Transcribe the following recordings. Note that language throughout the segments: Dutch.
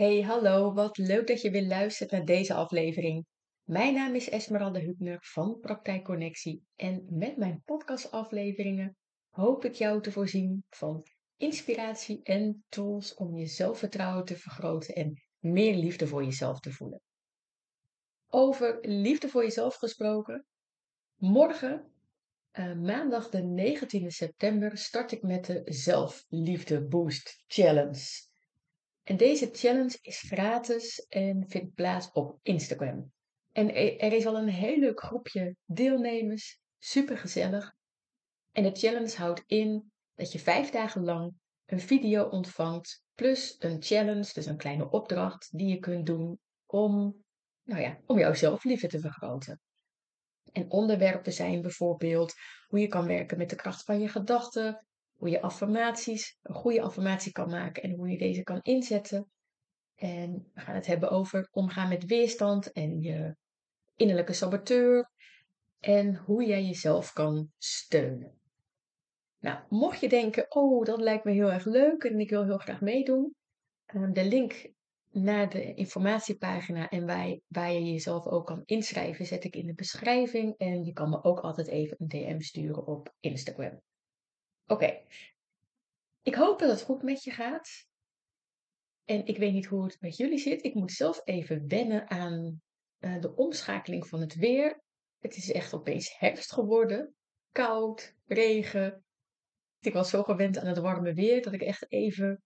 Hey, hallo, wat leuk dat je weer luistert naar deze aflevering. Mijn naam is Esmeralda Hubner van Praktijk Connectie en met mijn podcastafleveringen hoop ik jou te voorzien van inspiratie en tools om je zelfvertrouwen te vergroten en meer liefde voor jezelf te voelen. Over liefde voor jezelf gesproken, morgen, uh, maandag de 19e september, start ik met de Zelfliefde Boost Challenge. En deze challenge is gratis en vindt plaats op Instagram. En er is al een heel leuk groepje deelnemers, super gezellig. En de challenge houdt in dat je vijf dagen lang een video ontvangt, plus een challenge, dus een kleine opdracht die je kunt doen om, nou ja, om jouw zelfliefde te vergroten. En onderwerpen zijn bijvoorbeeld hoe je kan werken met de kracht van je gedachten, hoe je affirmaties, een goede affirmatie kan maken en hoe je deze kan inzetten. En we gaan het hebben over omgaan met weerstand en je innerlijke saboteur en hoe jij jezelf kan steunen. Nou, mocht je denken, oh, dat lijkt me heel erg leuk en ik wil heel graag meedoen, ehm, de link naar de informatiepagina en waar, waar je jezelf ook kan inschrijven, zet ik in de beschrijving. En je kan me ook altijd even een DM sturen op Instagram. Oké. Ik hoop dat het goed met je gaat. En ik weet niet hoe het met jullie zit. Ik moet zelf even wennen aan uh, de omschakeling van het weer. Het is echt opeens herfst geworden. Koud, regen. Ik was zo gewend aan het warme weer dat ik echt even.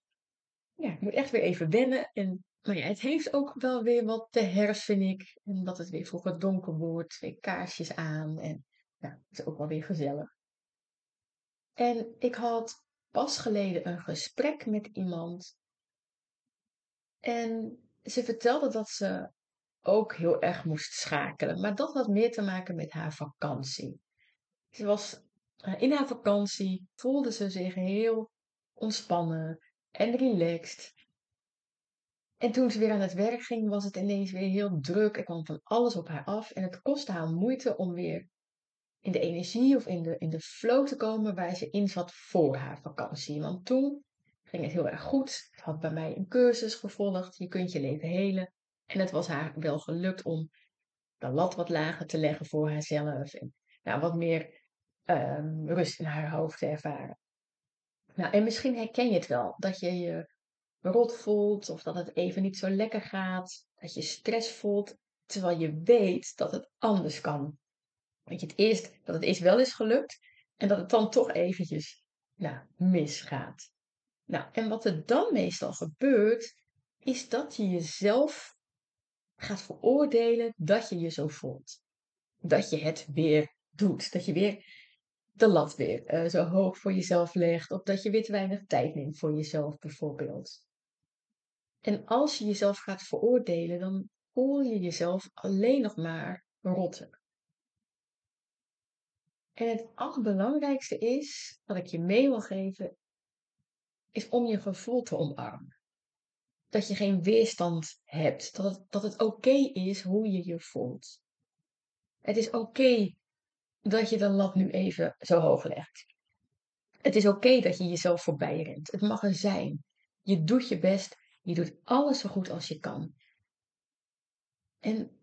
Ja, ik moet echt weer even wennen. En maar ja, het heeft ook wel weer wat de herfst, vind ik. En dat het weer vroeger donker wordt. Twee kaarsjes aan. En ja, het is ook wel weer gezellig. En ik had pas geleden een gesprek met iemand. En ze vertelde dat ze ook heel erg moest schakelen. Maar dat had meer te maken met haar vakantie. Ze was eh, in haar vakantie, voelde ze zich heel ontspannen en relaxed. En toen ze weer aan het werk ging, was het ineens weer heel druk. Er kwam van alles op haar af. En het kostte haar moeite om weer in de energie of in de, in de flow te komen waar ze in zat voor haar vakantie. Want toen ging het heel erg goed. Ze had bij mij een cursus gevolgd. Je kunt je leven helen. En het was haar wel gelukt om de lat wat lager te leggen voor haarzelf. En nou, wat meer um, rust in haar hoofd te ervaren. Nou, en misschien herken je het wel. Dat je je rot voelt. Of dat het even niet zo lekker gaat. Dat je stress voelt. Terwijl je weet dat het anders kan. Weet je, het eerst dat het eerst wel is gelukt en dat het dan toch eventjes nou, misgaat. Nou, en wat er dan meestal gebeurt, is dat je jezelf gaat veroordelen dat je je zo voelt. Dat je het weer doet. Dat je weer de lat weer uh, zo hoog voor jezelf legt. Of dat je weer te weinig tijd neemt voor jezelf bijvoorbeeld. En als je jezelf gaat veroordelen, dan voel je jezelf alleen nog maar rotter. En het allerbelangrijkste is, wat ik je mee wil geven, is om je gevoel te omarmen. Dat je geen weerstand hebt. Dat het, dat het oké is hoe je je voelt. Het is oké dat je de lat nu even zo hoog legt. Het is oké dat je jezelf voorbij rent. Het mag er zijn. Je doet je best. Je doet alles zo goed als je kan. En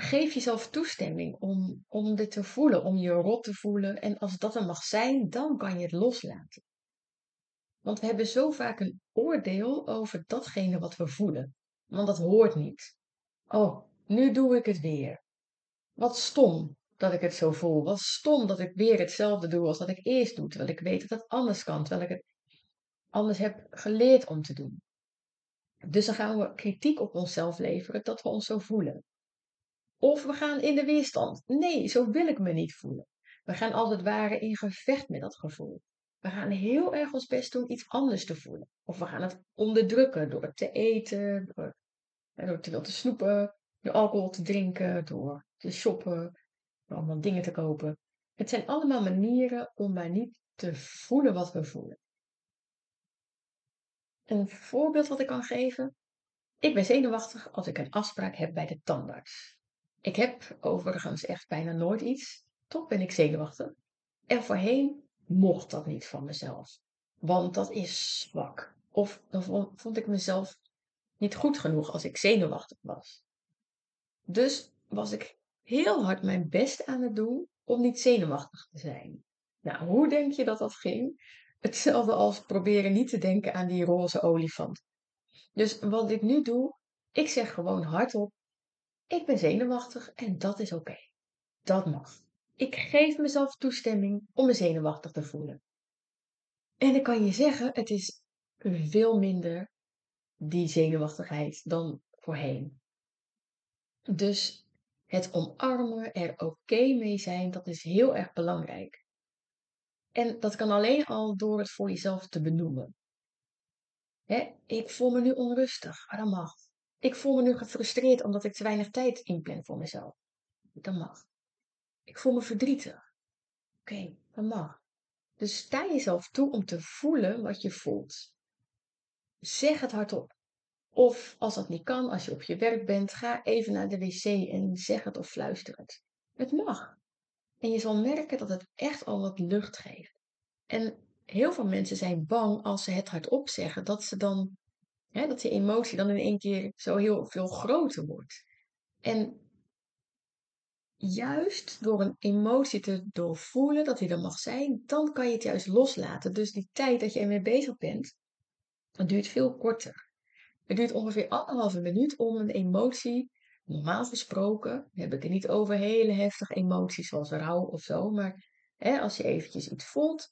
geef jezelf toestemming om, om dit te voelen, om je rot te voelen. En als dat er mag zijn, dan kan je het loslaten. Want we hebben zo vaak een oordeel over datgene wat we voelen. Want dat hoort niet. Oh, nu doe ik het weer. Wat stom dat ik het zo voel. Wat stom dat ik weer hetzelfde doe als dat ik eerst doe. Terwijl ik weet dat het anders kan. Terwijl ik het anders heb geleerd om te doen. Dus dan gaan we kritiek op onszelf leveren dat we ons zo voelen. Of we gaan in de weerstand. Nee, zo wil ik me niet voelen. We gaan als het ware in gevecht met dat gevoel. We gaan heel erg ons best doen iets anders te voelen. Of we gaan het onderdrukken door te eten, door, door te veel te snoepen, door alcohol te drinken, door te shoppen, door allemaal dingen te kopen. Het zijn allemaal manieren om maar niet te voelen wat we voelen. Een voorbeeld wat ik kan geven. Ik ben zenuwachtig als ik een afspraak heb bij de tandarts. Ik heb overigens echt bijna nooit iets. Toch ben ik zenuwachtig. En voorheen mocht dat niet van mezelf. Want dat is zwak. Of dan vond ik mezelf niet goed genoeg als ik zenuwachtig was. Dus was ik heel hard mijn best aan het doen om niet zenuwachtig te zijn. Nou, hoe denk je dat dat ging? Hetzelfde als proberen niet te denken aan die roze olifant. Dus wat ik nu doe, ik zeg gewoon hardop: ik ben zenuwachtig en dat is oké. Dat mag. Ik geef mezelf toestemming om me zenuwachtig te voelen. En ik kan je zeggen, het is veel minder die zenuwachtigheid dan voorheen. Dus het omarmen, er oké mee zijn, dat is heel erg belangrijk. En dat kan alleen al door het voor jezelf te benoemen. ik voel me nu onrustig, maar dat mag. Ik voel me nu gefrustreerd omdat ik te weinig tijd inplan voor mezelf. Dat mag. Ik voel me verdrietig. Oké, dat mag. Dus sta jezelf toe om te voelen wat je voelt. Zeg het hardop. Of als dat niet kan, als je op je werk bent, ga even naar de wc en zeg het of fluister het. Het mag. En je zal merken dat het echt al wat lucht geeft. En heel veel mensen zijn bang als ze het hardop zeggen, dat ze dan, dat die emotie dan in één keer zo heel veel groter wordt. En juist door een emotie te doorvoelen, dat die er mag zijn, dan kan je het juist loslaten. Dus die tijd dat je ermee bezig bent, dat duurt veel korter. Het duurt ongeveer anderhalve minuut om een emotie, normaal gesproken, heb ik het niet over hele heftige emoties zoals rouw of zo, maar hè, als je eventjes iets voelt,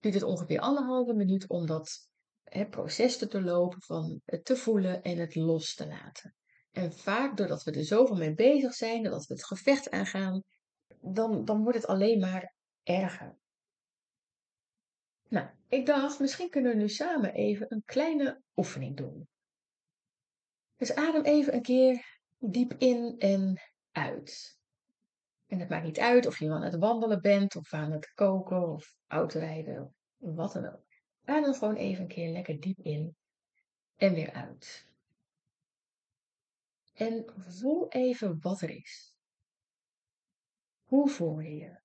duurt het ongeveer anderhalve minuut om dat hè, proces te doorlopen van het te voelen en het los te laten. En vaak doordat we er zoveel mee bezig zijn, doordat we het gevecht aangaan, dan, dan wordt het alleen maar erger. Nou, ik dacht, misschien kunnen we nu samen even een kleine oefening doen. Dus adem even een keer diep in en uit. En het maakt niet uit of je aan het wandelen bent, of aan het koken, of autorijden, of wat dan ook. Adem gewoon even een keer lekker diep in en weer uit. En voel even wat er is. Hoe voel je je?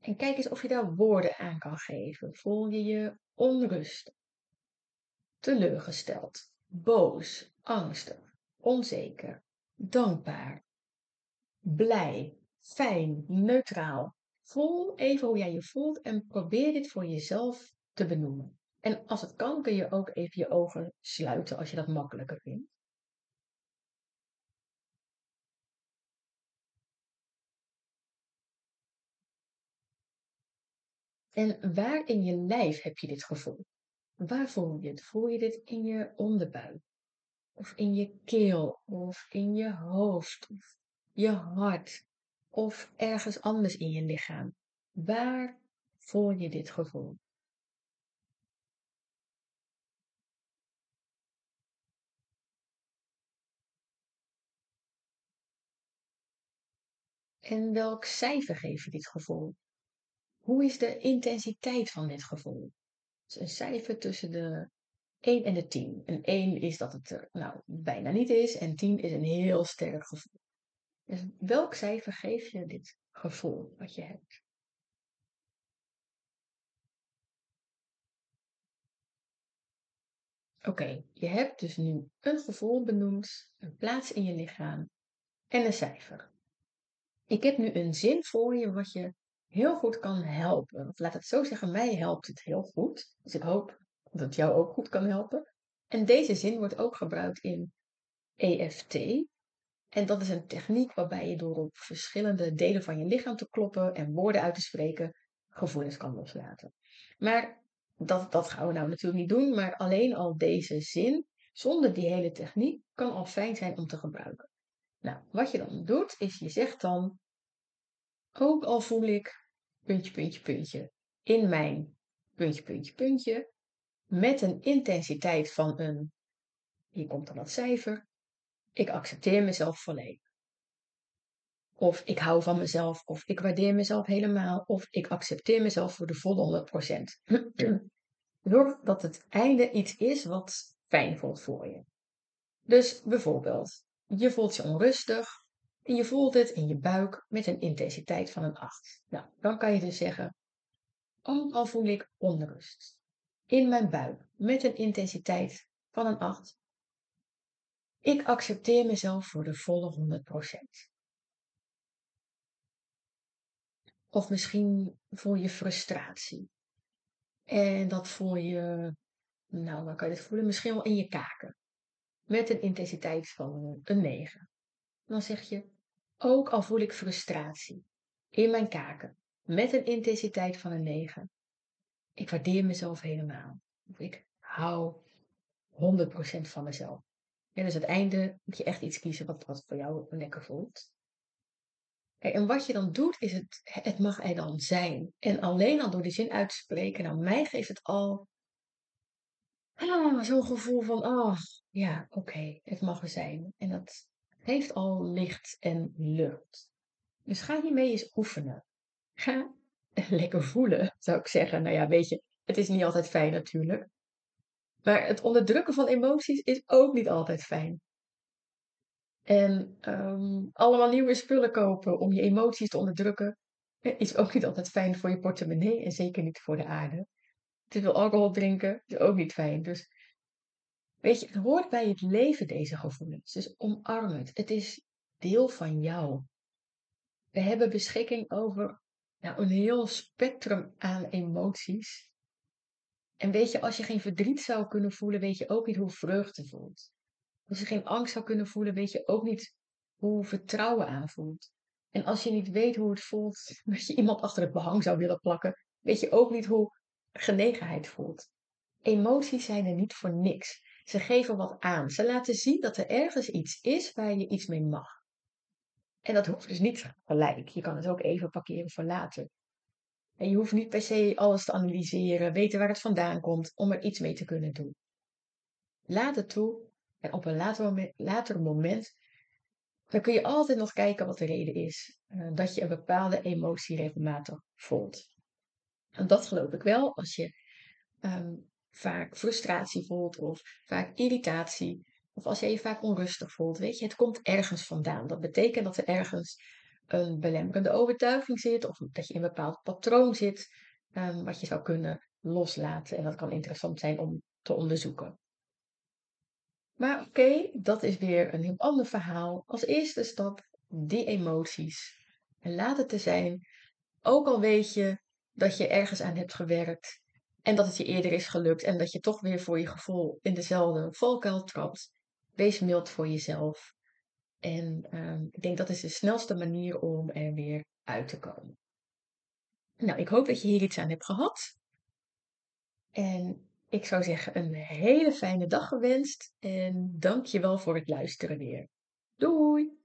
En kijk eens of je daar woorden aan kan geven. Voel je je onrustig, teleurgesteld, boos, angstig, onzeker, dankbaar, blij, fijn, neutraal. Voel even hoe jij je voelt en probeer dit voor jezelf te benoemen. En als het kan, kun je ook even je ogen sluiten als je dat makkelijker vindt. En waar in je lijf heb je dit gevoel? Waar voel je het? Voel je dit in je onderbuik? Of in je keel? Of in je hoofd? Of je hart? Of ergens anders in je lichaam? Waar voel je dit gevoel? En welk cijfer geef je dit gevoel? Hoe is de intensiteit van dit gevoel? Dus een cijfer tussen de 1 en de 10. Een 1 is dat het er nou, bijna niet is en 10 is een heel sterk gevoel. Dus welk cijfer geef je dit gevoel wat je hebt? Oké, je hebt dus nu een gevoel benoemd, een plaats in je lichaam en een cijfer. Ik heb nu een zin voor je wat je heel goed kan helpen. Of laat het zo zeggen, mij helpt het heel goed. Dus ik hoop dat het jou ook goed kan helpen. En deze zin wordt ook gebruikt in EFT. En dat is een techniek waarbij je door op verschillende delen van je lichaam te kloppen en woorden uit te spreken, gevoelens kan loslaten. Maar dat, dat gaan we nou natuurlijk niet doen, maar alleen al deze zin, zonder die hele techniek, kan al fijn zijn om te gebruiken. Nou, wat je dan doet, is je zegt dan, ook al voel ik, puntje, puntje, puntje, in mijn puntje, puntje, puntje, met een intensiteit van een, hier komt dan dat cijfer, ik accepteer mezelf volledig. Of ik hou van mezelf, of ik waardeer mezelf helemaal, of ik accepteer mezelf voor de volle 100%. Zorg dat het einde iets is wat fijn voelt voor je. Dus bijvoorbeeld, je voelt je onrustig en je voelt het in je buik met een intensiteit van een 8. Nou, dan kan je dus zeggen, ook al voel ik onrust in mijn buik met een intensiteit van een 8. Ik accepteer mezelf voor de volle 100%. Of misschien voel je frustratie. En dat voel je, nou, waar kan je het voelen? Misschien wel in je kaken. Met een intensiteit van een 9. Dan zeg je, ook al voel ik frustratie in mijn kaken met een intensiteit van een 9. Ik waardeer mezelf helemaal. Ik hou 100% van mezelf. En dus het einde moet je echt iets kiezen wat, wat voor jou lekker voelt. En wat je dan doet, is het, het mag er dan zijn. En alleen al door die zin uit te spreken, nou mij geeft het al ah, zo'n gevoel van, oh ja, oké, het mag er zijn. En dat geeft al licht en lucht. Dus ga hiermee eens oefenen. Ga lekker voelen, zou ik zeggen. Nou ja, weet je, het is niet altijd fijn natuurlijk. Maar het onderdrukken van emoties is ook niet altijd fijn. En um, allemaal nieuwe spullen kopen om je emoties te onderdrukken is ook niet altijd fijn voor je portemonnee en zeker niet voor de aarde. Te veel alcohol drinken is ook niet fijn. Dus weet je, het hoort bij het leven deze gevoelens. Dus omarm het. Het is deel van jou. We hebben beschikking over nou, een heel spectrum aan emoties. En weet je, als je geen verdriet zou kunnen voelen, weet je ook niet hoe vreugde voelt. Als je geen angst zou kunnen voelen, weet je ook niet hoe vertrouwen aanvoelt. En als je niet weet hoe het voelt dat je iemand achter het behang zou willen plakken, weet je ook niet hoe genegenheid voelt. Emoties zijn er niet voor niks. Ze geven wat aan. Ze laten zien dat er ergens iets is waar je iets mee mag. En dat hoeft dus niet gelijk. Je kan het ook even parkeren voor later. En je hoeft niet per se alles te analyseren, weten waar het vandaan komt, om er iets mee te kunnen doen. Laat het toe en op een later moment, later moment dan kun je altijd nog kijken wat de reden is uh, dat je een bepaalde emotie regelmatig voelt. En dat geloof ik wel als je um, vaak frustratie voelt of vaak irritatie of als je je vaak onrustig voelt. Weet je, het komt ergens vandaan. Dat betekent dat er ergens een belemmerende overtuiging zit of dat je in een bepaald patroon zit um, wat je zou kunnen loslaten. En dat kan interessant zijn om te onderzoeken. Maar oké, dat is weer een heel ander verhaal. Als eerste stap, die emoties. En laat het er zijn. Ook al weet je dat je ergens aan hebt gewerkt. En dat het je eerder is gelukt. En dat je toch weer voor je gevoel in dezelfde valkuil trapt. Wees mild voor jezelf. En um, ik denk dat is de snelste manier om er weer uit te komen. Nou, ik hoop dat je hier iets aan hebt gehad. En ik zou zeggen een hele fijne dag gewenst en dank je wel voor het luisteren weer. Doei!